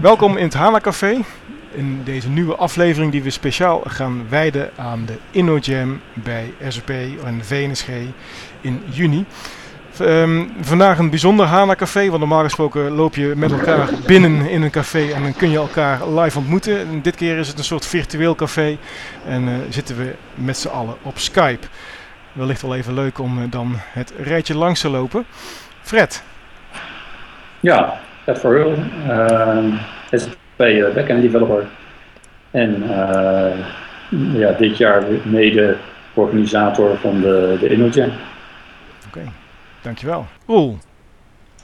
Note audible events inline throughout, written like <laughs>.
Welkom in het Hana Café. In deze nieuwe aflevering die we speciaal gaan wijden aan de InnoJam bij SAP en VNSG in juni. Ehm, vandaag een bijzonder Hana Café, want normaal gesproken loop je met elkaar binnen in een café en dan kun je elkaar live ontmoeten. En dit keer is het een soort virtueel café en eh, zitten we met z'n allen op Skype. Wellicht wel even leuk om eh, dan het rijtje langs te lopen. Fred. Ja, Fred Verheul, uh, SAP backend developer. En ja, dit jaar mede organisator van de, de InnoJam. Oké. Dankjewel. Roel.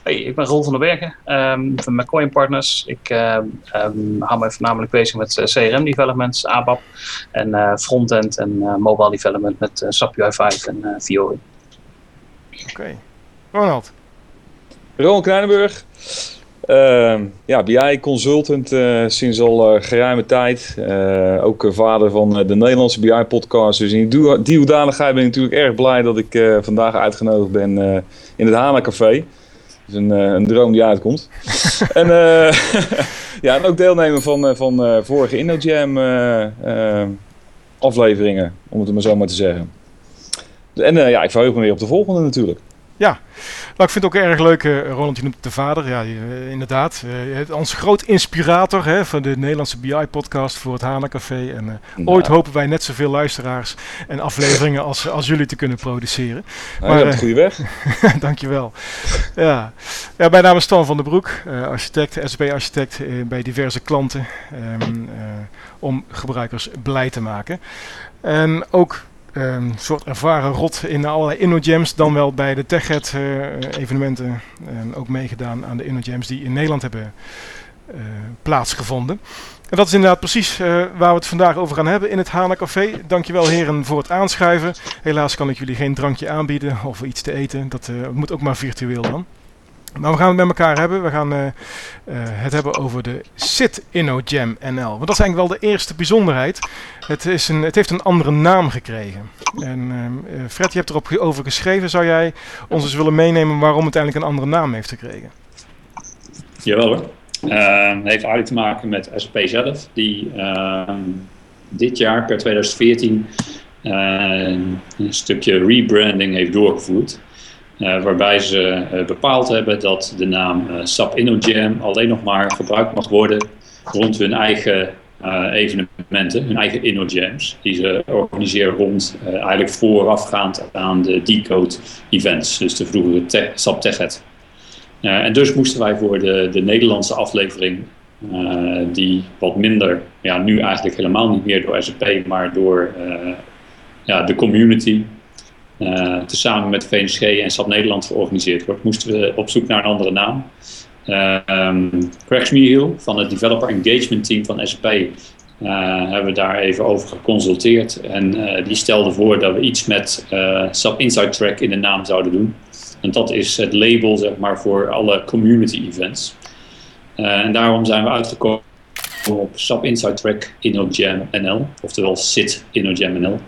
Hey, ik ben Roel van der Bergen um, van McCoy Partners. Ik uh, um, hou me voornamelijk bezig met uh, CRM developments, ABAP en uh, frontend en uh, mobile development met SAP UI5 en Fiori. Oké. Okay. Ronald. Ronald Krijnenburg. Ehm, ja, BI-consultant sinds al geruime tijd. ook vader van de Nederlandse BI-podcast. Dus in die hoedanigheid ben ik natuurlijk erg blij dat ik vandaag uitgenodigd ben in het Hana Café. Is een, een droom die uitkomt. <laughs> en, <laughs> ja, en ook deelnemen van, van vorige InnoJam afleveringen, om het maar zo maar te zeggen. En ja, ik verheug me weer op de volgende natuurlijk. Ja, nou, ik vind het ook erg leuk, uh, Ronald, je noemt de vader. Ja, uh, inderdaad. Uh, ons groot inspirator hè, van de Nederlandse BI-podcast voor het Hana Café. En nou. ooit hopen wij net zoveel luisteraars en afleveringen als, als jullie te kunnen produceren. Nou, maar, je goede weg. <laughs> dankjewel. ja. ja, mijn naam is Stan van der Broek, architect, SB-architect bij diverse klanten. Um, om gebruikers blij te maken. En ook een soort ervaren rot in allerlei InnoJams, dan wel bij de TechEd uh, evenementen. En ook meegedaan aan de InnoJams die in Nederland hebben uh, plaatsgevonden. En dat is inderdaad precies uh, waar we het vandaag over gaan hebben in het Hana Café. Dankjewel heren voor het aanschuiven. Helaas kan ik jullie geen drankje aanbieden of iets te eten. Dat moet ook maar virtueel dan. Maar we gaan het met elkaar hebben. We gaan uh, uh, het hebben over de SIT InnoJam NL. Want dat is eigenlijk wel de eerste bijzonderheid. Het, is een, het heeft een andere naam gekregen. En uh, Fred, je hebt erop over geschreven. Zou jij ons eens willen meenemen waarom het eigenlijk een andere naam heeft gekregen? Jawel hoor. het heeft eigenlijk te maken met SAP zelf. Die ehm, dit jaar per 2014 een stukje rebranding heeft doorgevoerd. Uh, waarbij ze uh, bepaald hebben dat de naam uh, SAP InnoJam alleen nog maar gebruikt mag worden rond hun eigen evenementen, hun eigen InnoJams, die ze organiseren rond eigenlijk voorafgaand aan de Decode events, dus de vroegere SAP TechEd. en dus moesten wij voor de, de Nederlandse aflevering, die wat minder, ja, nu eigenlijk helemaal niet meer door SAP, maar door ja, de community tezamen met VNSG en SAP Nederland georganiseerd wordt, moesten we op zoek naar een andere naam. Uh, um, Craig Smeerhill van het Developer Engagement Team van SAP uh, hebben we daar even over geconsulteerd. En uh, die stelde voor dat we iets met SAP Inside Track in de naam zouden doen. En dat is het label zeg maar, voor alle community events. en daarom zijn we uitgekomen op SAP Inside Track InnoJam NL, oftewel SIT InnoJam NL.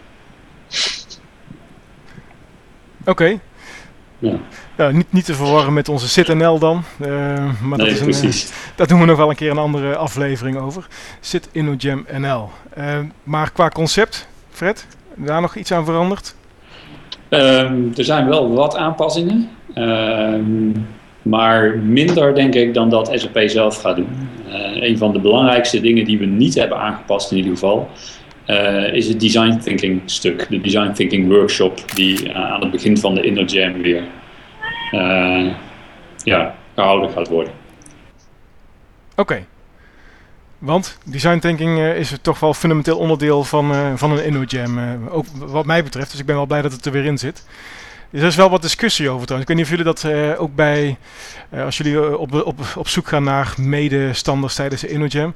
Oké. Okay. Ja. ja. niet, niet te verwarren met onze ZitNL dan. Uh, maar nee, dat is een, precies. Uh, daar doen we nog wel een keer een andere aflevering over. Zit InnoJam NL. Uh, maar qua concept, Fred, daar nog iets aan veranderd? Um, er zijn wel wat aanpassingen. Um, maar minder denk ik dan dat SAP zelf gaat doen. Uh, een van de belangrijkste dingen die we niet hebben aangepast in ieder geval uh, is het design thinking stuk, de design thinking workshop die uh, aan het begin van de InnoJam weer uh, ja, gehouden gaat worden. Oké. Want design thinking is toch wel fundamenteel onderdeel van, van een InnoJam, ook wat mij betreft. Dus ik ben wel blij dat het er weer in zit. Er is wel wat discussie over trouwens. Ik weet niet of jullie dat uh, ook bij, uh, als jullie op, op, op zoek gaan naar medestandards tijdens de InnoJam.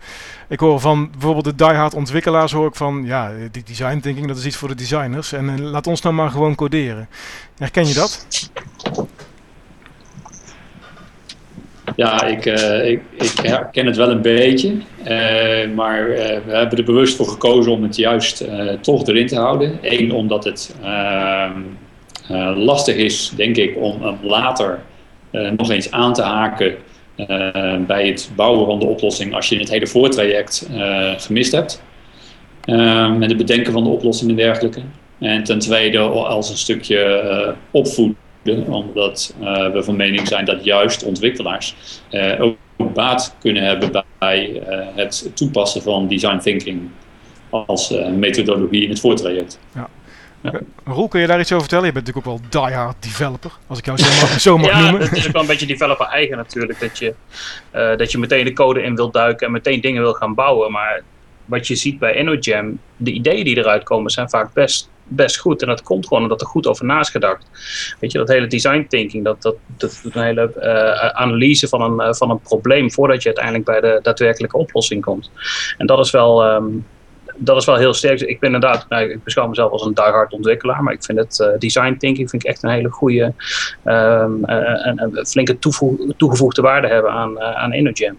Ik hoor van bijvoorbeeld de diehard ontwikkelaars hoor ik van, ja, die design thinking dat is iets voor de designers. En laat ons nou maar gewoon coderen. Herken je dat? Ja, ik, ik, ik herken het wel een beetje. maar we hebben er bewust voor gekozen om het juist toch erin te houden. Eén, omdat het ehm, lastig is, denk ik, om hem later uh, nog eens aan te haken bij het bouwen van de oplossing als je het hele voortraject gemist hebt. met het bedenken van de oplossing en dergelijke. En ten tweede als een stukje opvoeden omdat we van mening zijn dat juist ontwikkelaars ook baat kunnen hebben bij het toepassen van design thinking als methodologie in het voortraject. Ja. Ja. Roel, kun je daar iets over vertellen? Je bent natuurlijk ook wel diehard developer, als ik jou zo mag, zo mag ja, noemen. het is ook wel een beetje developer eigen natuurlijk. Dat je, uh, dat je meteen de code in wilt duiken en meteen dingen wil gaan bouwen. Maar wat je ziet bij InnoJam, de ideeën die eruit komen zijn vaak best, best goed. En dat komt gewoon omdat er goed over na is gedacht. Weet je, dat hele design thinking, dat, dat, dat een hele uh, analyse van een, uh, van een probleem voordat je uiteindelijk bij de daadwerkelijke oplossing komt. En dat is wel... Um, dat is wel heel sterk. Ik ben inderdaad, nou, ik beschouw mezelf als een diehard ontwikkelaar, maar ik vind het uh, design thinking vind ik echt een hele goede, um, een, een, flinke toegevoegde waarde hebben aan, uh, aan InnoJam.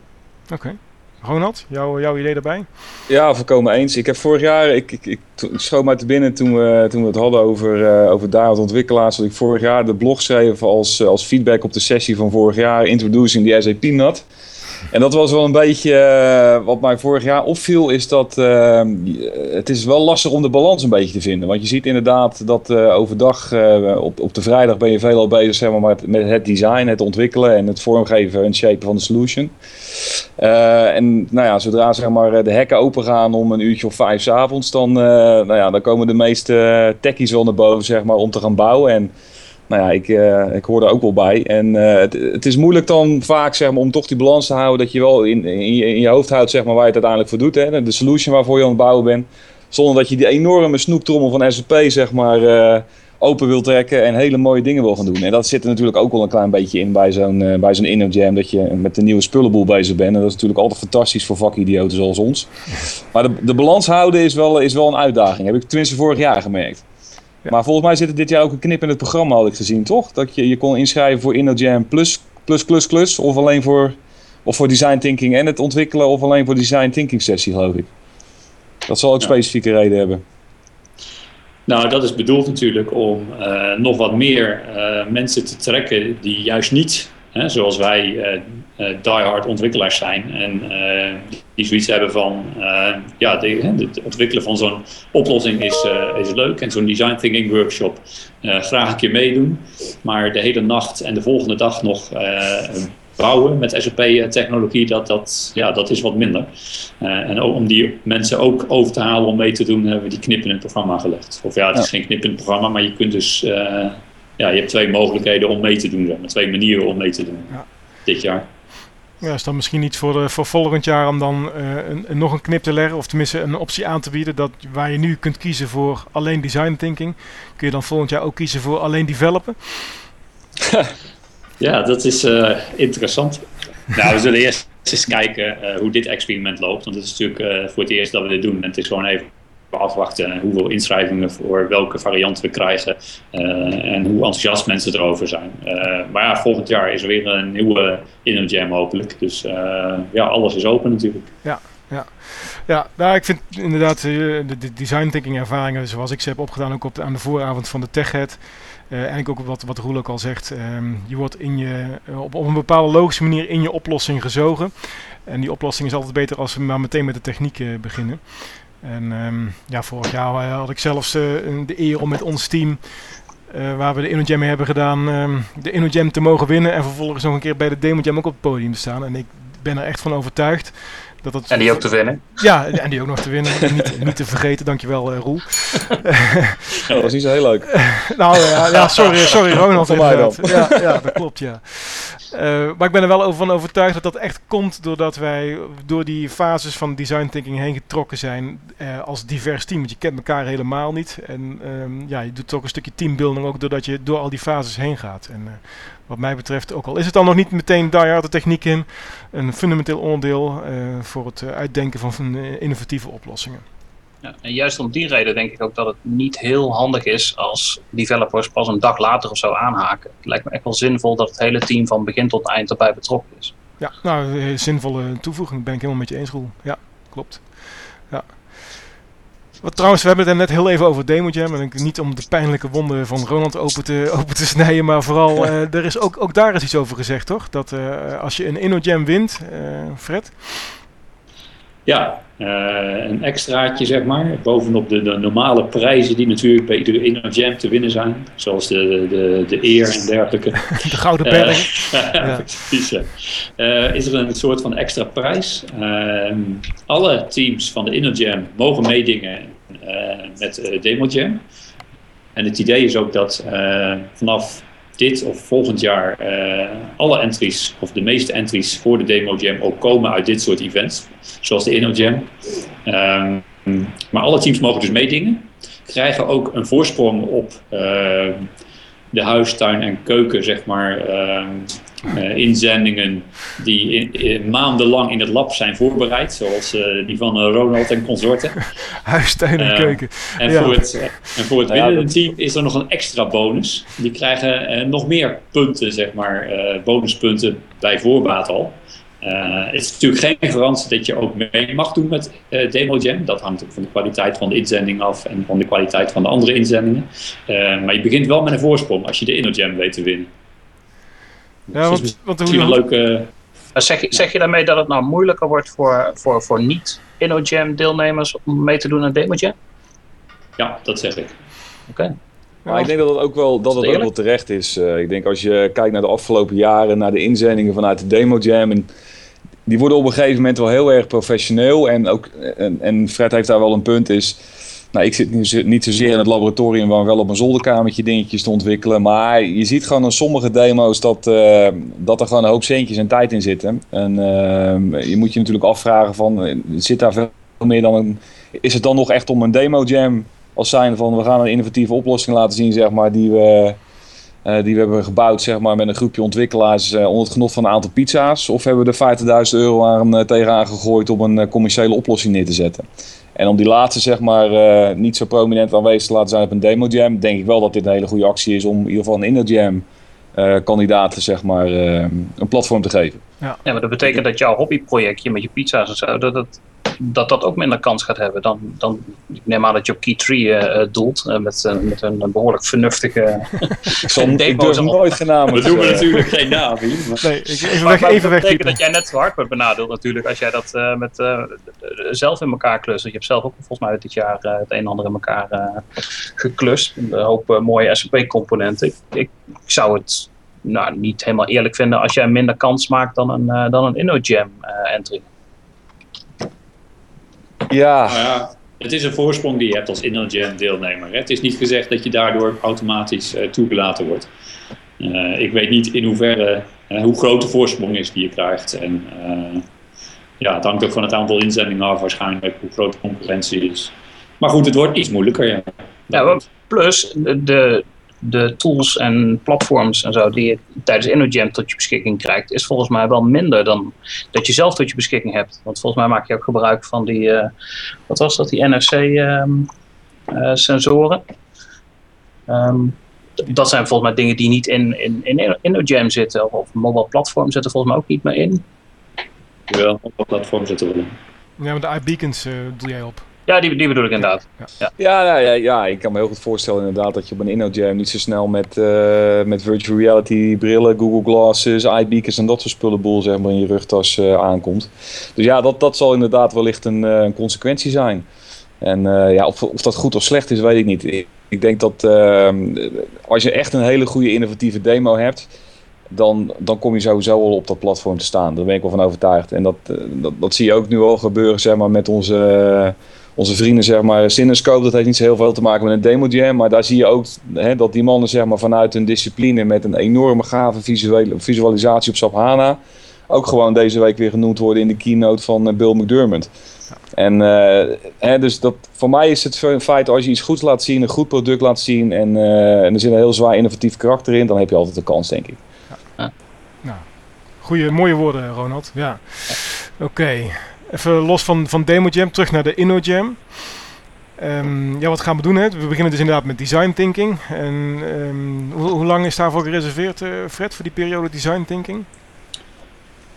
Oké. Ronald, jouw, jouw idee daarbij? Ja, volkomen eens. Ik heb vorig jaar, ik, ik, ik schoot mij te binnen toen we, toen we het hadden over, uh, over daar ontwikkelaars. Dat ik vorig jaar de blog schreef als, als feedback op de sessie van vorig jaar, Introducing the SAP NAT. En dat was wel een beetje uh, wat mij vorig jaar opviel, is dat uh, het is wel lastig om de balans een beetje te vinden. Want je ziet inderdaad dat uh, overdag op, op de vrijdag ben je veelal bezig zeg maar, met, het design, het ontwikkelen en het vormgeven en shapen van de solution. en nou ja, zodra zeg maar, de hekken open gaan om een uurtje of vijf s avonds, dan, nou ja, dan komen de meeste techies wel naar boven zeg maar, om te gaan bouwen. En nou ja, ik, uh, ik hoor er ook wel bij. En uh, het, het, is moeilijk dan vaak zeg maar, om toch die balans te houden. Dat je wel in, in, je, hoofd houdt zeg maar, waar je het uiteindelijk voor doet. Hè? De solution waarvoor je aan het bouwen bent. Zonder dat je die enorme snoeptrommel van SAP zeg maar, uh, open wil trekken. En hele mooie dingen wil gaan doen. En dat zit er natuurlijk ook wel een klein beetje in bij zo'n bij zo'n InnoJam. Dat je met de nieuwe spullenboel bezig bent. En dat is natuurlijk altijd fantastisch voor vakidioten zoals ons. Maar de, de balans houden is wel, is wel een uitdaging. Heb ik tenminste vorig jaar gemerkt. Maar volgens mij zit er dit jaar ook een knip in het programma, had ik gezien, toch? Dat je je kon inschrijven voor InnoJam plus, plus, plus, plus. Of alleen voor, of voor design thinking en het ontwikkelen. Of alleen voor design thinking sessie, geloof ik. Dat zal ook specifieke reden hebben. Nou, dat is bedoeld natuurlijk om uh, nog wat meer uh, mensen te trekken die juist niet Hè, zoals wij uh, diehard ontwikkelaars zijn en uh, die zoiets hebben van ja, de, het ontwikkelen van zo'n oplossing is, is leuk en zo'n design thinking workshop graag een keer meedoen, maar de hele nacht en de volgende dag nog bouwen met SAP-technologie, dat, dat, ja, dat is wat minder. en om die mensen ook over te halen om mee te doen, hebben we die knip in het programma gelegd. Of ja, het is geen knip in het programma, maar je kunt dus ja, je hebt twee mogelijkheden om mee te doen. Zeg maar. Twee manieren om mee te doen ja. dit jaar. Ja, is dan misschien niet voor, de, voor volgend jaar om dan uh, een, nog een knip te leggen, of tenminste een optie aan te bieden dat waar je nu kunt kiezen voor alleen design thinking, kun je dan volgend jaar ook kiezen voor alleen developen? <laughs> ja, dat is uh, interessant. nou, we zullen eerst eens kijken hoe dit experiment loopt, want het is natuurlijk voor het eerst dat we dit doen en het is gewoon even afwachten hoeveel inschrijvingen voor welke variant we krijgen uh, en hoe enthousiast mensen erover zijn. Uh, maar ja, volgend jaar is er weer een nieuwe InnoJam hopelijk. Dus uh, ja, alles is open natuurlijk. Ja, ja. Ja, nou, ik vind inderdaad de, de design thinking ervaringen zoals ik ze heb opgedaan ook op de, aan de vooravond van de TechHead. Eigenlijk ook wat, wat Roel ook al zegt. Um, je wordt in je, op, op een bepaalde logische manier in je oplossing gezogen. En die oplossing is altijd beter als we maar meteen met de techniek beginnen. En um, ja, vorig jaar eh, had ik zelfs uh, de eer om met ons team, uh, waar we de InnoJam hebben gedaan, um, de InnoJam te mogen winnen. En vervolgens nog een keer bij de Demo Jam ook op het podium te staan. En ik ben er echt van overtuigd dat dat... En die ook te winnen. Ja, en die ook nog te winnen. <laughs> niet, niet te vergeten, dankjewel uh, Roel. <laughs> Ja, dat was niet zo heel leuk. <laughs> nou ja, ja, sorry, sorry Ronald. Van mij dan. Ja, ja, dat klopt ja. Uh, maar ik ben er wel over van overtuigd dat dat echt komt doordat wij door die fases van design thinking heen getrokken zijn uh, als divers team. Want je kent elkaar helemaal niet. En um, ja, je doet toch een stukje teambuilding ook doordat je door al die fases heen gaat. En uh, wat mij betreft, ook al is het dan nog niet meteen daar de techniek in, een fundamenteel onderdeel voor het uitdenken van innovatieve oplossingen. Ja, en juist om die reden denk ik ook dat het niet heel handig is als developers pas een dag later of zo aanhaken. Het lijkt me echt wel zinvol dat het hele team van begin tot eind erbij betrokken is. Ja, nou, zinvolle toevoeging ben ik helemaal met je eens, Roel. Ja, klopt. Ja. Wat trouwens, we hebben het er net heel even over Demo Jam. En niet om de pijnlijke wonden van Ronald open te, <laughs> open te snijden. Maar vooral, uh, <laughs> er is ook, ook daar is iets over gezegd, toch? Dat uh, als je een InnoJam wint, uh, Fred? Ja, uh, een extraatje zeg maar. Bovenop de, de, normale prijzen die natuurlijk bij iedere InnoJam te winnen zijn. Zoals de, de, de eer en dergelijke. <laughs> De Gouden Berg. <laughs> ja, precies. Uh, is er een soort van extra prijs. Uh, alle teams van de InnoJam mogen meedingen met Demo Jam. En het idee is ook dat vanaf dit of volgend jaar uh, alle entries, of de meeste entries voor de Demo Jam ook komen uit dit soort events, zoals de Inno Jam. Um, maar alle teams mogen dus meedingen, krijgen ook een voorsprong op uh, de huistuin en keuken, zeg maar, uh, uh, inzendingen die in, in, maandenlang in het lab zijn voorbereid, zoals uh, die van uh, Ronald en consorten. <laughs> Huistuin en keuken. En, ja. voor het, en voor het winnende team is er nog een extra bonus. Die krijgen nog meer punten, zeg maar, bonuspunten bij voorbaat al. het is natuurlijk geen garantie dat je ook mee mag doen met Demo Jam. Dat hangt ook van de kwaliteit van de inzending af en van de kwaliteit van de andere inzendingen. maar je begint wel met een voorsprong als je de InnoJam weet te winnen. Ja, want, want een leuke... Zeg je, zeg je daarmee dat het nou moeilijker wordt voor, voor, voor niet-InnoJam deelnemers om mee te doen aan DemoJam? Ja, dat zeg ik. Oké. Okay. Maar ik denk dat het ook wel, dat het ook wel terecht is. Uh, ik denk als je kijkt naar de afgelopen jaren, naar de inzendingen vanuit de Demo Jam. En die worden op een gegeven moment wel heel erg professioneel. En, ook, en, en Fred heeft daar wel een punt is. Nou, ik zit nu niet zozeer in het laboratorium waar wel op een zolderkamertje dingetjes te ontwikkelen. Maar je ziet gewoon in sommige demo's dat, uh, dat er gewoon een hoop centjes en tijd in zitten. En uh, je moet je natuurlijk afvragen van, zit daar veel meer dan een... Is het dan nog echt om een demo jam als zijn van we gaan een innovatieve oplossing laten zien, zeg maar, die we... Die we hebben gebouwd zeg maar, met een groepje ontwikkelaars onder het genot van een aantal pizza's? Of hebben we er 50.000 euro aan, uh, tegenaan gegooid om een commerciële oplossing neer te zetten? En om die laatste zeg maar uh, niet zo prominent aanwezig te laten zijn op een demo jam, denk ik wel dat dit een hele goede actie is om in ieder geval een inner jam uh, kandidaten zeg maar uh, een platform te geven. Ja. ja, maar dat betekent dat jouw hobbyprojectje met je pizza's en zo, dat dat, dat, dat ook minder kans gaat hebben dan, dan ik neem aan dat je op Key 3 uh, doelt uh, met, met een behoorlijk vernuftige <laughs> Zal, ik durf nooit geen namen We doen we natuurlijk geen naam. Nee, ik, even weg, maar, even dat betekent dat jij net zo hard wordt benadeeld natuurlijk als jij dat uh, met, zelf in elkaar klust. Je hebt zelf ook volgens mij dit jaar het een en ander in elkaar geklust. Een hoop mooie SAP-componenten. Ik, ik, ik zou het nou, niet helemaal eerlijk vinden als jij minder kans maakt dan een, uh, dan een InnoJam uh, entry. Ja. Nou ja. Het is een voorsprong die je hebt als InnoJam deelnemer. Hè? Het is niet gezegd dat je daardoor automatisch uh, toegelaten wordt. ik weet niet in hoeverre, hoe groot de voorsprong is die je krijgt. En ja, het hangt ook van het aantal inzendingen af waarschijnlijk, hoe groot de concurrentie is. Maar goed, het wordt iets moeilijker. Ja, ja plus de, de tools en platforms en zo die je tijdens InnoJam tot je beschikking krijgt, is volgens mij wel minder dan dat je zelf tot je beschikking hebt. Want volgens mij maak je ook gebruik van die, uh, wat was dat, die NFC-sensoren. Um, uh, um, dat zijn volgens mij dingen die niet in, in, in InnoJam zitten, of, of mobile platform zitten volgens mij ook niet meer in. Jawel, mobile platform zitten wel in. Ja, maar de iBeacons uh, doe jij op. Ja, die, die bedoel ik inderdaad. Ja. Ja. Ja, nou, ja, ja, ik kan me heel goed voorstellen inderdaad dat je op een InnoJam niet zo snel met, uh, met virtual reality brillen, Google Glasses, iBeacons en dat soort spullenboel zeg maar, in je rugtas uh, aankomt. Dus ja, dat, dat zal inderdaad wellicht een, uh, een consequentie zijn. En ja, of, of dat goed of slecht is, weet ik niet. Ik, ik denk dat als je echt een hele goede innovatieve demo hebt, dan, dan kom je sowieso al op dat platform te staan. Daar ben ik wel van overtuigd. En dat, dat, dat zie je ook nu al gebeuren zeg maar, met onze onze vrienden, zeg maar, Cinescope, dat heeft niet zo heel veel te maken met een demo jam. Maar daar zie je ook hè, dat die mannen, zeg maar, vanuit een discipline met een enorme gave visuele, visualisatie op SAP HANA. ook gewoon deze week weer genoemd worden in de keynote van uh, Bill McDermott. En uh, hè, dus dat, voor mij is het feit als je iets goeds laat zien, een goed product laat zien en, uh, en er zit een heel zwaar innovatief karakter in, dan heb je altijd een kans, denk ik. Ja. Nou, goeie, mooie woorden, Ronald. Ja. Oké. Okay. Even los van, van Demo Jam, terug naar de Inno Jam. Um, ja, wat gaan we doen? Hè? We beginnen dus inderdaad met design thinking. En um, hoe, hoe, lang is daarvoor gereserveerd, uh, Fred, voor die periode design thinking?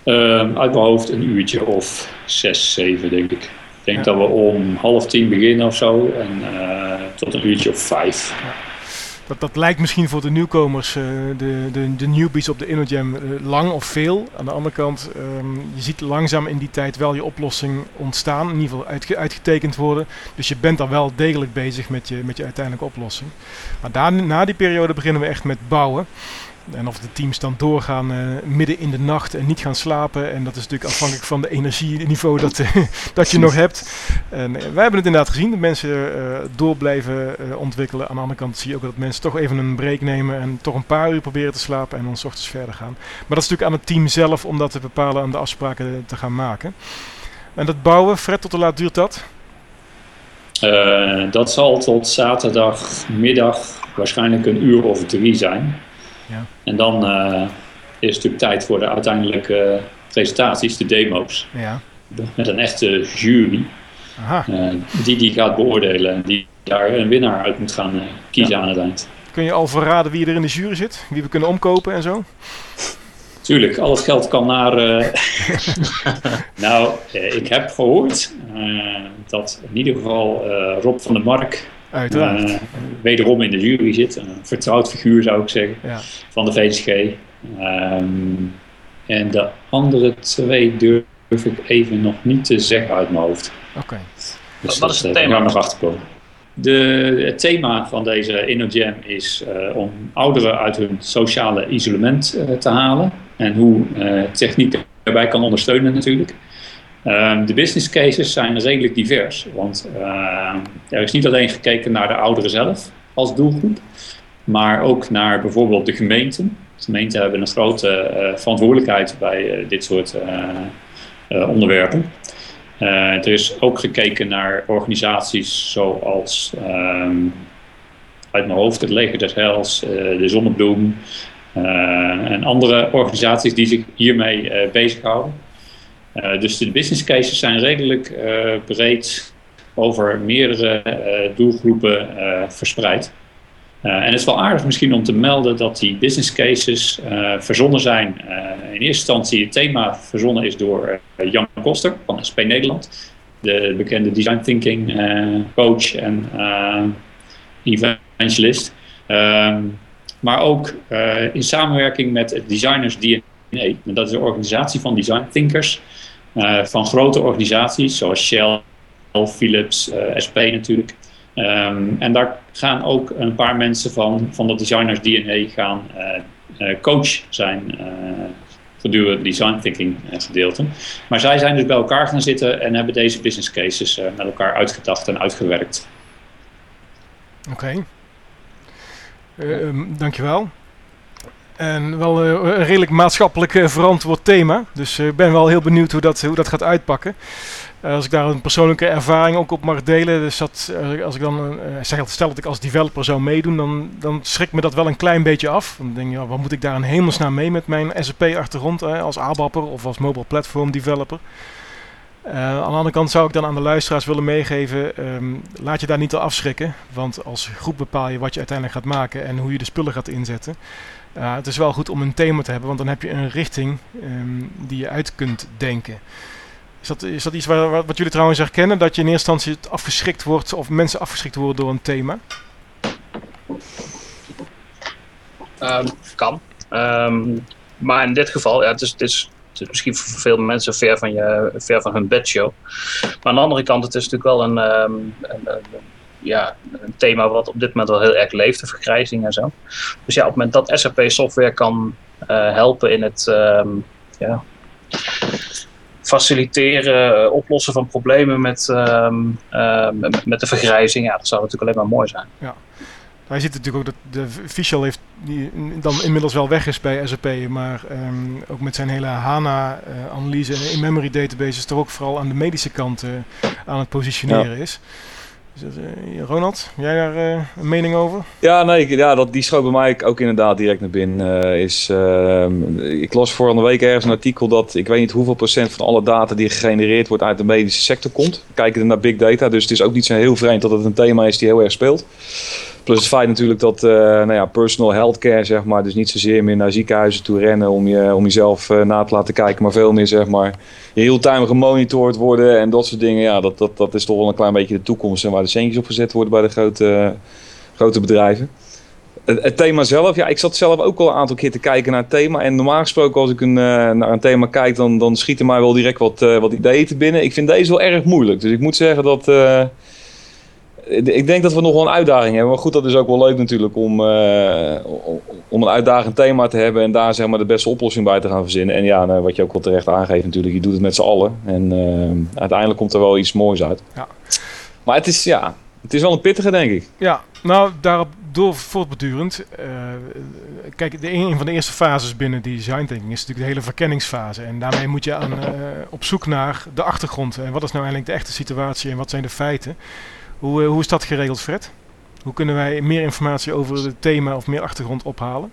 Uh, uit mijn hoofd een uurtje of zes, zeven, denk ik. Ik denk Ja. dat we om half tien beginnen of zo en eh, tot een uurtje of vijf. Dat, dat lijkt misschien voor de nieuwkomers, eh, de, de, de newbies op de InnoJam, eh, lang of veel. Aan de andere kant, ehm, je ziet langzaam in die tijd wel je oplossing ontstaan. In ieder geval uitge- uitgetekend worden. Dus je bent dan wel degelijk bezig met je, met je uiteindelijke oplossing. Maar daar, na die periode beginnen we echt met bouwen. En of de teams dan doorgaan eh, midden in de nacht en niet gaan slapen. En dat is natuurlijk afhankelijk van de energieniveau dat, eh, <laughs> dat je nog hebt. En eh, wij hebben het inderdaad gezien, dat mensen door blijven ontwikkelen. Aan de andere kant zie je ook dat mensen toch even een break nemen en toch een paar uur proberen te slapen en dan 's ochtends verder gaan. Maar dat is natuurlijk aan het team zelf om dat te bepalen en de afspraken te gaan maken. En dat bouwen, Fred, tot hoe laat duurt dat? Dat zal tot zaterdagmiddag waarschijnlijk een uur of drie zijn. Ja. En dan eh, is het natuurlijk tijd voor de uiteindelijke presentaties, de demo's. Ja. Met een echte jury Aha. eh, die die gaat beoordelen en die daar een winnaar uit moet gaan eh, kiezen aan het eind. Kun je al verraden wie er in de jury zit? Wie we kunnen omkopen en zo? Tuurlijk, al het geld kan naar. eh, <laughs> <laughs> nou, eh, ik heb gehoord eh, dat in ieder geval eh, Rob van der Mark Uiteraard. eh, wederom in de jury zit. Een vertrouwd figuur zou ik zeggen ja. van de VSG. Ehm, en de andere twee durf ik even nog niet te zeggen uit mijn hoofd. Oké. Dus Wat is het eh, thema? daar nog achter komen. De, het thema van deze InnoJam is eh, om ouderen uit hun sociale isolement te halen. En hoe eh, techniek daarbij kan ondersteunen natuurlijk. Ehm, de business cases zijn redelijk divers. Want ehm, er is niet alleen gekeken naar de ouderen zelf als doelgroep. Maar ook naar bijvoorbeeld de gemeenten. De gemeenten hebben een grote eh, verantwoordelijkheid bij eh, dit soort eh, onderwerpen. Er is ook gekeken naar organisaties zoals ehm, uit mijn hoofd het Leger des Heils, de Zonnebloem en andere organisaties die zich hiermee bezighouden. Eh, dus de business cases zijn redelijk eh, breed over meerdere eh, doelgroepen verspreid. En het is wel aardig misschien om te melden dat die business cases verzonnen zijn. In eerste instantie het thema verzonnen is door Jan Koster van SP Nederland. De bekende design thinking coach en eh, evangelist. Ehm, maar ook in samenwerking met het Designers DNA. En dat is een organisatie van design thinkers. Eh, van grote organisaties zoals Shell, Philips, eh, SP natuurlijk. Ehm, en daar gaan ook een paar mensen van, van dat Designers DNA gaan eh, coach zijn gedurende het design thinking gedeelte. Maar zij zijn dus bij elkaar gaan zitten en hebben deze business cases met elkaar uitgedacht en uitgewerkt. Oké. Eh, ehm, dankjewel. En wel eh, een redelijk maatschappelijk eh, verantwoord thema. Dus ik ben wel heel benieuwd hoe dat, hoe dat gaat uitpakken. Eh, als ik daar een persoonlijke ervaring ook op mag delen. Dus dat, eh, als ik dan eh, zeg, stel dat ik als developer zou meedoen, dan, dan schrikt me dat wel een klein beetje af. Dan denk je, ja, wat moet ik daar in hemelsnaam mee met mijn SAP-achtergrond eh, als ABAPper of als mobile platform developer? Aan de andere kant zou ik dan aan de luisteraars willen meegeven, um, laat je daar niet te afschrikken. Want als groep bepaal je wat je uiteindelijk gaat maken en hoe je de spullen gaat inzetten. Het is wel goed om een thema te hebben, want dan heb je een richting um, die je uit kunt denken. Is dat, is dat iets wat jullie trouwens herkennen? Dat je in eerste instantie afgeschrikt wordt of mensen afgeschrikt worden door een thema? Um, kan. Um, maar in dit geval, ja, het is, het is misschien voor veel mensen ver van, je, ver van hun bedshow. Maar aan de andere kant, het is natuurlijk wel een, een, ja, een thema wat op dit moment wel heel erg leeft, de vergrijzing en zo. Dus ja, op het moment dat SAP software kan uh, helpen in het um, ja, faciliteren, uh, oplossen van problemen met, um, uh, met de vergrijzing, ja, dat zou natuurlijk alleen maar mooi zijn. Ja. Hij ziet natuurlijk ook dat de Fischel heeft die dan inmiddels wel weg is bij SAP, maar um, ook met zijn hele HANA-analyse en in-memory databases toch ook vooral aan de medische kant uh, aan het positioneren ja. is. Uh, Ronald, jij daar uh, een mening over? Ja, nee, ja, dat, die schoot bij mij ook inderdaad direct naar binnen. Uh, is, ik las vorige week ergens een artikel dat ik weet niet hoeveel procent van alle data die gegenereerd wordt uit de medische sector komt. Kijken naar big data, dus het is ook niet zo heel vreemd dat het een thema is die heel erg speelt. Plus het feit natuurlijk dat uh, nou ja, personal healthcare, zeg maar, dus niet zozeer meer naar ziekenhuizen toe rennen om, je, om jezelf uh, na te laten kijken, maar veel meer zeg maar, real-time gemonitord worden en dat soort dingen. Ja, dat, dat, dat is toch wel een klein beetje de toekomst en waar de centjes op gezet worden bij de grote, grote bedrijven. Het, thema zelf, ja, ik zat zelf ook al een aantal keer te kijken naar het thema. En normaal gesproken, als ik een, uh, naar een thema kijk, dan, dan schieten mij wel direct wat, wat ideeën te binnen. Ik vind deze wel erg moeilijk. Dus ik moet zeggen dat ik denk dat we nog wel een uitdaging hebben. Maar goed, dat is ook wel leuk natuurlijk om, uh, om een uitdagend thema te hebben en daar zeg maar de beste oplossing bij te gaan verzinnen. En ja, nou, wat je ook wel terecht aangeeft natuurlijk, je doet het met z'n allen. En uh, uiteindelijk komt er wel iets moois uit. Ja. Maar het is, ja, het is wel een pittige denk ik. Ja, nou daarop door voortbedurend. Uh, kijk, de, een van de eerste fases binnen die design thinking is natuurlijk de hele verkenningsfase. En daarmee moet je aan, op zoek naar de achtergrond. En wat is nou eigenlijk de echte situatie en wat zijn de feiten? Hoe, eh, hoe is dat geregeld, Fred? Hoe kunnen wij meer informatie over het thema of meer achtergrond ophalen?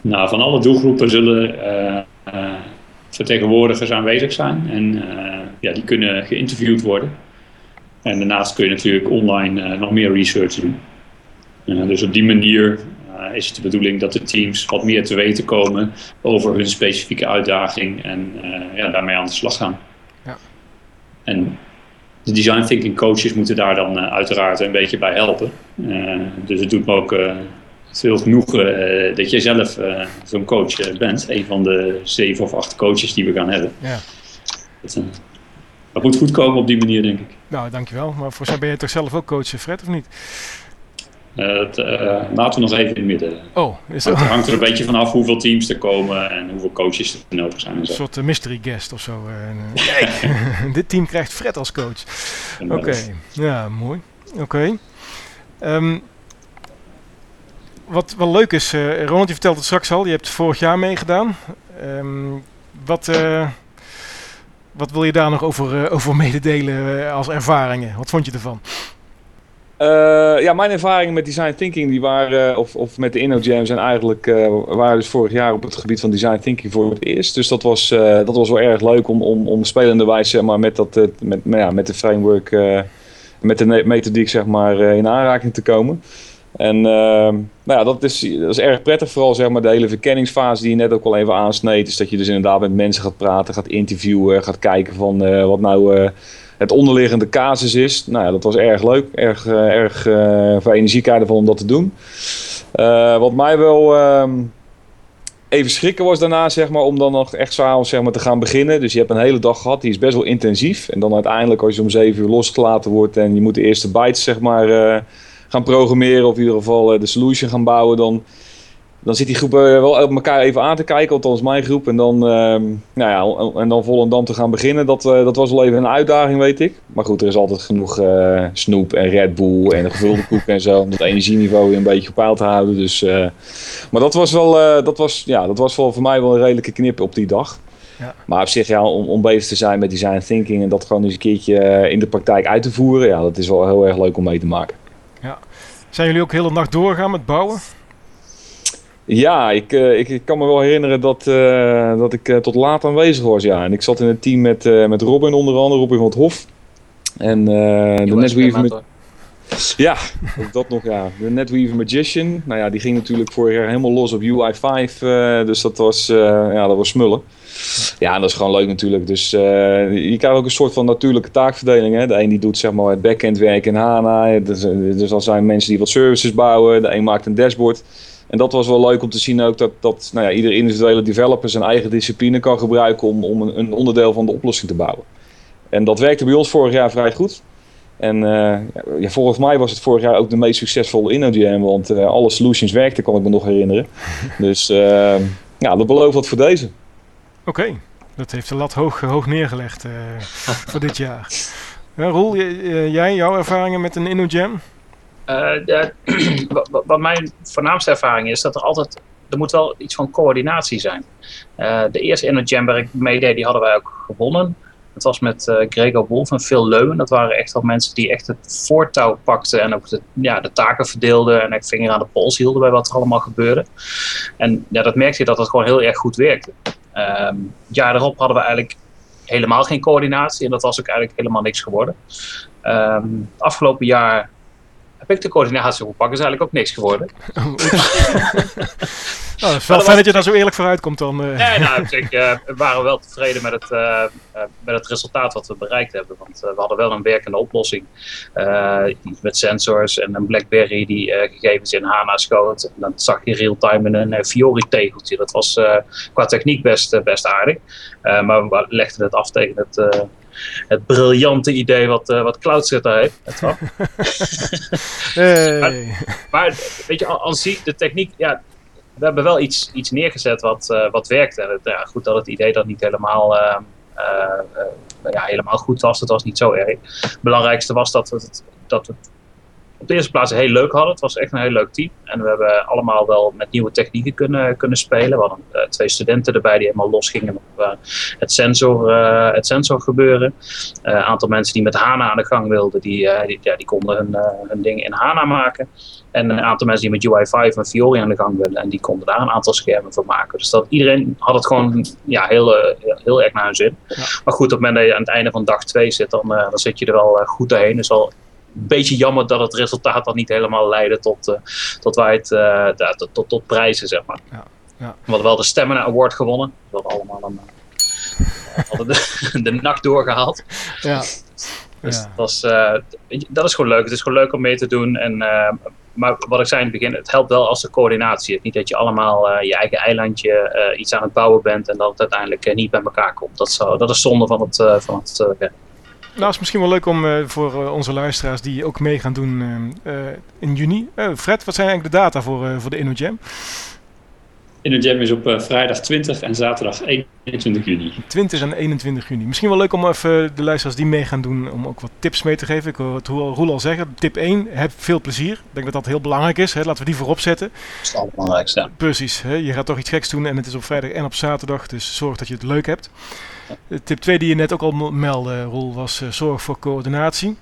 Nou, van alle doelgroepen zullen uh, vertegenwoordigers aanwezig zijn. En ja, die kunnen geïnterviewd worden. En daarnaast kun je natuurlijk online nog meer research doen. dus op die manier is het de bedoeling dat de teams wat meer te weten komen over hun specifieke uitdaging en ja, daarmee aan de slag gaan. Ja. En de design thinking coaches moeten daar dan uh, uiteraard een beetje bij helpen. Uh, dus het doet me ook uh, veel genoegen dat jij zelf zo'n coach bent. Een van de zeven of acht coaches die we gaan hebben. Ja. Dat, dat, moet goed komen op die manier, denk ik. Nou, dankjewel. Maar voor zo ben je toch zelf ook coach, Fred, of niet? Het, uh, laten we nog even in het midden. Oh, is dat... Het hangt er een beetje vanaf hoeveel teams er komen en hoeveel coaches er nodig zijn. Een soort mystery guest of zo. <laughs> dit team krijgt Fred als coach. Oké, ja, mooi. Oké. Um, wat wel leuk is, uh, Ronald, je vertelt het straks al, je hebt vorig jaar meegedaan. Um, wat, uh, wat wil je daar nog over, over <laughs> mededelen als ervaringen? Wat vond je ervan? Uh, ja, mijn ervaringen met design thinking die waren, uh, of, of met de InnoJam zijn eigenlijk, uh, waren dus vorig jaar op het gebied van design thinking voor het eerst. Dus dat was, dat was wel erg leuk om, om, om spelende wijze maar, met, dat, met, ja, met de framework, met de methodiek zeg maar, in aanraking te komen. En nou ja, dat is, dat is erg prettig, vooral zeg maar, de hele verkenningsfase die je net ook al even aansneed. Is dat je dus inderdaad met mensen gaat praten, gaat interviewen, gaat kijken van wat nou het onderliggende casus is. Nou ja, dat was erg leuk. Erg, uh, erg uh, voor energiekaarden om dat te doen. Uh, wat mij wel ehm, even schrikken was daarna, zeg maar, om dan nog echt s'avonds zeg maar, te gaan beginnen. Dus je hebt een hele dag gehad, die is best wel intensief. En dan uiteindelijk, als je om 7 uur losgelaten wordt en je moet de eerste bytes zeg maar, gaan programmeren, of in ieder geval de solution gaan bouwen, dan dan zit die groep uh, wel elkaar even aan te kijken, althans mijn groep. En dan, uh, nou ja, en dan Volendam te gaan beginnen, dat, uh, dat was wel even een uitdaging, weet ik. Maar goed, er is altijd genoeg uh, snoep en Red Bull en gevulde <laughs> koek en zo. Om het energieniveau weer een beetje op peil te houden. Dus, maar dat was, wel, dat, was, ja, dat was wel voor mij wel een redelijke knip op die dag. Ja. Maar op zich, ja, om, om bezig te zijn met design thinking en dat gewoon eens een keertje in de praktijk uit te voeren, ja, dat is wel heel erg leuk om mee te maken. Ja. Zijn jullie ook de hele nacht doorgaan met bouwen? Ja, ik, uh, ik, ik, kan me wel herinneren dat, uh, dat ik uh, tot laat aanwezig was. Ja. En ik zat in het team met, met Robin onder andere, Robin van het Hof. En de NetWeaver... Met... Ja, <laughs> ook dat nog, ja. De NetWeaver Magician. Nou ja, die ging natuurlijk vorig jaar helemaal los op UI5. dus dat was, ja, dat was smullen. Ja, en dat is gewoon leuk natuurlijk. Dus je krijgt ook een soort van natuurlijke taakverdeling. Hè. De een die doet zeg maar het backend werk in HANA. Dus, dus dan zijn mensen die wat services bouwen. De een maakt een dashboard. En dat was wel leuk om te zien ook dat, dat nou ja, ieder individuele developer zijn eigen discipline kan gebruiken om, om een, een, onderdeel van de oplossing te bouwen. En dat werkte bij ons vorig jaar vrij goed. En uh, ja, volgens mij was het vorig jaar ook de meest succesvolle InnoJam, want uh, alle solutions werkten, kan ik me nog herinneren. <laughs> dus uh, ja, dat belooft wat voor deze. Oké, dat heeft de lat hoog, hoog neergelegd <laughs> voor dit jaar. Roel, jij, jouw ervaringen met een InnoJam? Uh, <clears throat> wat mijn voornaamste ervaring is, dat er altijd, er moet wel iets van coördinatie zijn. Uh, de eerste Jam waar ik meedeed, die hadden wij ook gewonnen. Dat was met uh, Gregor Wolf en Phil Leuwen. Dat waren echt wel mensen die echt het voortouw pakten en ook de, ja, de taken verdeelden en echt vinger aan de pols hielden bij wat er allemaal gebeurde. En ja, dat merkte je dat het gewoon heel erg goed werkte. Um, jaar daarop hadden we eigenlijk helemaal geen coördinatie en dat was ook eigenlijk helemaal niks geworden. Um, afgelopen jaar heb ik de coördinatie opgepakt. Is eigenlijk ook niks geworden. <laughs> Oh, het is wel fijn dat je daar zo eerlijk vooruit komt dan. Uh. Nee, nou, ik, uh, we waren wel tevreden met het, uh, met het resultaat wat we bereikt hebben. Want we hadden wel een werkende oplossing. met sensors en een BlackBerry die gegevens in HANA schoot. En dan zag je real-time in een Fiori-tegeltje. Dat was qua techniek best, best aardig. maar we legden het af tegen het het briljante idee wat, uh, wat CloudSetter heeft. <laughs> <laughs> hey. maar, maar, weet je, als zie de techniek, ja, we hebben wel iets, iets neergezet wat, uh, wat werkte. En het, ja, goed dat het idee dat niet helemaal, uh, uh, ja, helemaal goed was. Dat was niet zo erg. Het belangrijkste was dat we dat we op de eerste plaats heel leuk hadden. Het was echt een heel leuk team. En we hebben allemaal wel met nieuwe technieken kunnen, kunnen spelen. We hadden uh, twee studenten erbij die helemaal losgingen op uh, het, sensor, uh, het sensor gebeuren. Een aantal mensen die met HANA aan de gang wilden, die, die, ja, die konden hun, hun ding in HANA maken. En een aantal mensen die met UI5 en Fiori aan de gang willen. En die konden daar een aantal schermen voor maken. Dus dat, iedereen had het gewoon ja, heel, heel erg naar hun zin. Ja. Maar goed, op het moment dat je aan het einde van dag 2 zit, dan, dan zit je er wel goed doorheen. Dus al beetje jammer dat het resultaat dan niet helemaal leidde tot, uh, tot, wij het, uh, tot, tot, tot, prijzen, zeg maar. Ja, ja. We hadden wel de Stamina Award gewonnen. We hadden allemaal een, hadden de, <laughs> de nacht doorgehaald. Ja. Dus ja. dat, was, dat is gewoon leuk. Het is gewoon leuk om mee te doen. En, maar wat ik zei in het begin, het helpt wel als de coördinatie hebt. Niet dat je allemaal je eigen eilandje iets aan het bouwen bent en dat het uiteindelijk niet bij elkaar komt. Dat is, dat is zonde van het, van het werk. Nou, is misschien wel leuk om uh, voor uh, onze luisteraars die ook mee gaan doen uh, in juni. Fred, wat zijn eigenlijk de data voor, voor de InnoJam? InnoJam is op vrijdag 20 en zaterdag 21 juni. 20 en 21 juni. Misschien wel leuk om even de luisteraars die mee gaan doen, om ook wat tips mee te geven. Ik hoor het Roel al zeggen. Tip 1, heb veel plezier. Ik denk dat dat heel belangrijk is. Hè. Laten we die voorop zetten. Dat is het allerbelangrijkste. Precies. Hè. Je gaat toch iets geks doen en het is op vrijdag en op zaterdag. Dus zorg dat je het leuk hebt. Tip 2 die je net ook al meldde, Roel, was uh, zorg voor coördinatie.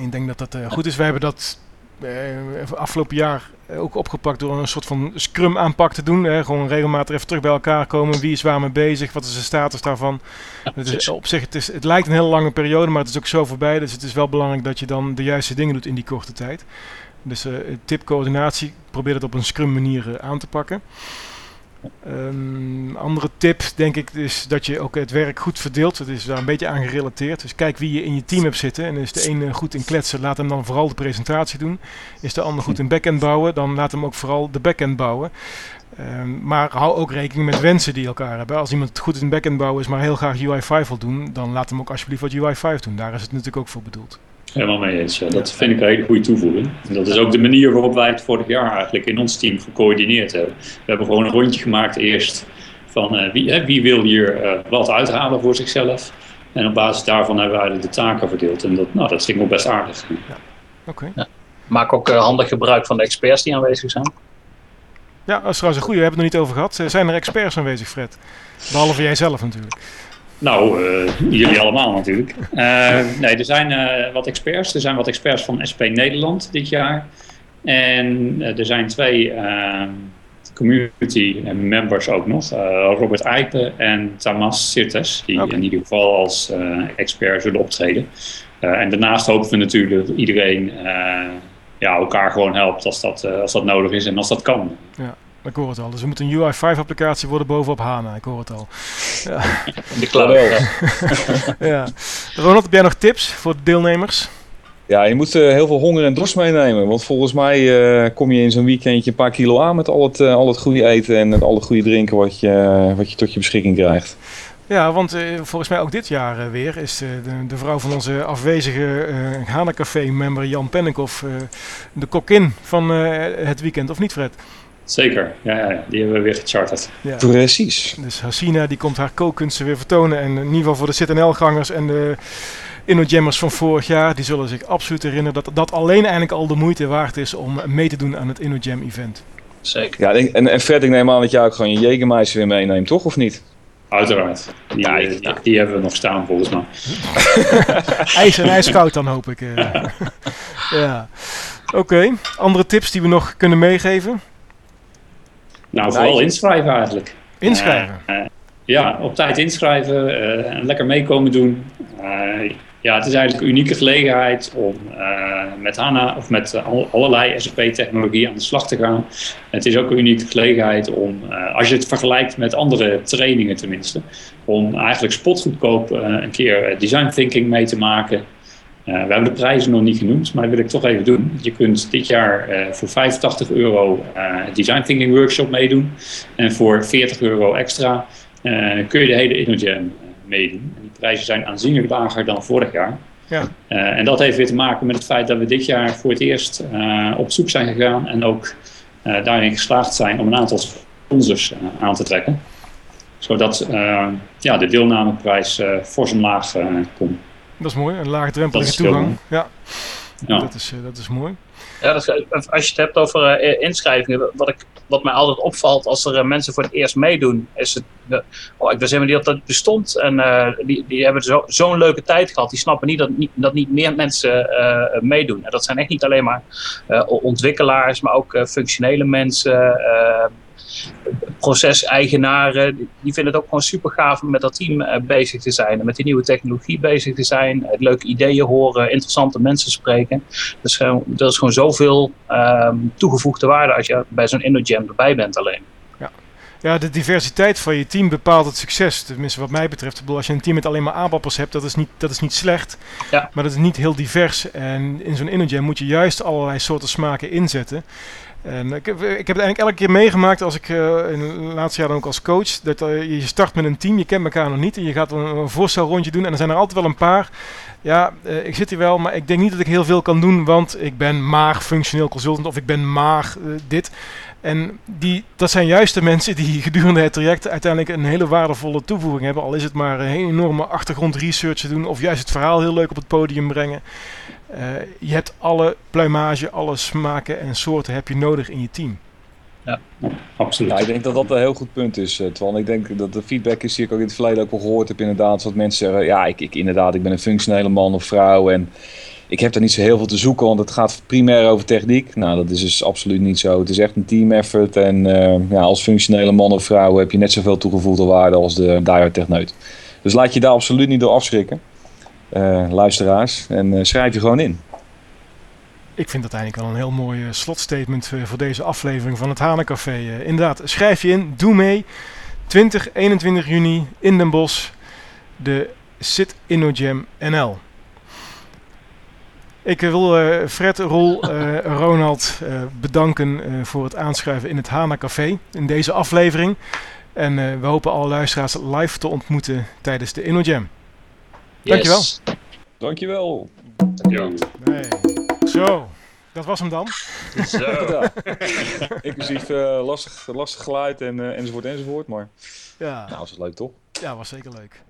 Ik denk dat dat uh, goed is. We hebben dat uh, afgelopen jaar ook opgepakt door een soort van scrum aanpak te doen. Hè. Gewoon regelmatig even terug bij elkaar komen. Wie is waar mee bezig? Wat is de status daarvan? het is, op zich, het, is, het lijkt een hele lange periode, maar het is ook zo voorbij. Dus het is wel belangrijk dat je dan de juiste dingen doet in die korte tijd. Dus tip coördinatie, probeer het op een scrum manier aan te pakken. Een andere tip, denk ik, is dat je ook het werk goed verdeelt. Het is daar een beetje aan gerelateerd. Dus kijk wie je in je team hebt zitten. En is de ene goed in kletsen, laat hem dan vooral de presentatie doen. Is de ander goed in backend bouwen, dan laat hem ook vooral de backend bouwen. Um, maar hou ook rekening met wensen die elkaar hebben. Als iemand goed in backend bouwen is, maar heel graag UI5 wil doen, dan laat hem ook alsjeblieft wat UI5 doen. Daar is het natuurlijk ook voor bedoeld. Helemaal mee eens. Ja. Dat vind ik een hele goede toevoeging. En dat is ook de manier waarop wij het vorig jaar eigenlijk in ons team gecoördineerd hebben. We hebben gewoon een rondje gemaakt eerst van uh, wie, uh, wie wil hier uh, wat uithalen voor zichzelf. En op basis daarvan hebben wij de taken verdeeld. En dat, nou, dat ging wel best aardig. Ja. Okay. Ja. Maak ook handig gebruik van de experts die aanwezig zijn. Ja, dat is trouwens een goede. We hebben het er niet over gehad. Zijn er experts aanwezig, Fred? Behalve jij zelf natuurlijk. Nou, uh, jullie allemaal natuurlijk. Uh, nee, er zijn uh, wat experts. Er zijn wat experts van SP Nederland dit jaar. En er zijn twee community members ook nog. Robert Eipen en Tamas Sirtes. Die okay. in ieder geval als expert zullen optreden. en daarnaast hopen we natuurlijk dat iedereen ja, elkaar gewoon helpt als dat, als dat nodig is en als dat kan. Ja. Ik hoor het al. Dus er moet een UI5-applicatie worden bovenop HANA. Ik hoor het al. Ja. In de cloud. <laughs> ja. Ronald, heb jij nog tips voor de deelnemers? Ja, je moet uh, heel veel honger en dorst meenemen. Want volgens mij uh, kom je in zo'n weekendje een paar kilo aan met al het, uh, al het goede eten en met al het goede drinken wat je, wat je tot je beschikking krijgt. Ja, want volgens mij ook dit jaar weer is de, de, vrouw van onze afwezige uh, Hanacafé-member Jan Pennekoff de kokin van het weekend, of niet Fred? Zeker, ja, ja, die hebben we weer gecharterd. Ja. Precies. Dus Hasina die komt haar kookkunsten weer vertonen. En in ieder geval voor de ZNL-gangers en de InnoJammers van vorig jaar... die zullen zich absoluut herinneren dat dat alleen eigenlijk al de moeite waard is... om mee te doen aan het InnoJam-event. Zeker. Ja, en, en Fred, ik neem aan dat jij ook gewoon je Jägermeister weer meeneemt, toch? Of niet? Uiteraard. Die, ja, die, die, die, hebben we nog staan volgens mij. <laughs> IJs en ijskoud dan hoop ik. <laughs> ja. Oké, okay. andere tips die we nog kunnen meegeven? Nou, vooral inschrijven eigenlijk. Inschrijven? Uh, ja, op tijd inschrijven, uh, lekker meekomen doen. ja, het is eigenlijk een unieke gelegenheid om uh, met HANA of met uh, allerlei SAP-technologie aan de slag te gaan. Het is ook een unieke gelegenheid om, uh, als je het vergelijkt met andere trainingen tenminste, om eigenlijk spotgoedkoop een keer design thinking mee te maken. We hebben de prijzen nog niet genoemd, maar dat wil ik toch even doen. Je kunt dit jaar voor 85 euro design thinking workshop meedoen en voor 40 euro extra kun je de hele InnoJam meedoen. En die prijzen zijn aanzienlijk lager dan vorig jaar. Ja. Uh, en dat heeft weer te maken met het feit dat we dit jaar voor het eerst uh, op zoek zijn gegaan en ook uh, daarin geslaagd zijn om een aantal sponsors aan te trekken. Zodat ja, de deelnameprijs fors omlaag komt. Dat is mooi, een laagdrempelige toegang. Ja. ja. Dat, is, dat is mooi. Ja, dat, als je het hebt over uh, inschrijvingen, wat, ik, wat mij altijd opvalt als er uh, mensen voor het eerst meedoen, is het. Uh, oh, ik wist helemaal niet dat dat bestond. En die, die hebben zo'n zo leuke tijd gehad. Die snappen niet dat niet, dat niet meer mensen meedoen. En dat zijn echt niet alleen maar ontwikkelaars, maar ook functionele mensen proceseigenaren, die vinden het ook gewoon super gaaf om met dat team uh, bezig te zijn. En met die nieuwe technologie bezig te zijn. Uh, leuke ideeën horen, interessante mensen spreken. Dus uh, er is gewoon zoveel ehm, toegevoegde waarde als je bij zo'n InnoJam erbij bent alleen. Ja. Ja, de diversiteit van je team bepaalt het succes. Tenminste, wat mij betreft. Ik bedoel, als je een team met alleen maar aanbappers hebt, dat is niet, dat is niet slecht. Ja. Maar dat is niet heel divers. En in zo'n InnoJam moet je juist allerlei soorten smaken inzetten. En ik, heb, ik heb het eigenlijk elke keer meegemaakt als ik uh, in het laatste jaar ook als coach. Dat uh, je start met een team, je kent elkaar nog niet. En je gaat een, een voorstelrondje doen. En er zijn er altijd wel een paar. Ja, uh, ik zit hier wel, maar ik denk niet dat ik heel veel kan doen. Want ik ben maar functioneel consultant of ik ben maar dit. En die, dat zijn juist de mensen die gedurende het traject uiteindelijk een hele waardevolle toevoeging hebben. Al is het maar een enorme achtergrondresearch doen of juist het verhaal heel leuk op het podium brengen. Uh, je hebt alle pluimage, alle smaken en soorten heb je nodig in je team. Ja, absoluut. Ja, ik denk dat dat een heel goed punt is, uh, Twan. Ik denk dat de feedback is die ik ook in het verleden ook al gehoord heb. Inderdaad, dat mensen zeggen, ja, ik, ik, inderdaad, ik ben een functionele man of vrouw en ik heb daar niet zo heel veel te zoeken, want het gaat primair over techniek. Nou, dat is dus absoluut niet zo. Het is echt een team effort en uh, ja, als functionele man of vrouw heb je net zoveel toegevoegde waarde als de diehard techneut. Dus laat je daar absoluut niet door afschrikken luisteraars. En uh, schrijf je gewoon in. Ik vind dat eigenlijk wel een heel mooi uh, slotstatement voor deze aflevering van het Hanencafé. inderdaad, schrijf je in, doe mee. 20, 21 juni in Den Bosch, de Sit InnoJam NL. Ik wil Fred, Rol, <laughs> Ronald bedanken voor het aanschuiven in het Hana Café in deze aflevering. En we hopen alle luisteraars live te ontmoeten tijdens de InnoJam. Dankjewel. Dankjewel. Dankjewel. Nee. Zo, dat was hem dan. Zo. ja. Inclusief uh, lastig, lastig geluid en, uh, enzovoort enzovoort. Maar ja. nou, was het leuk toch? Ja, was zeker leuk.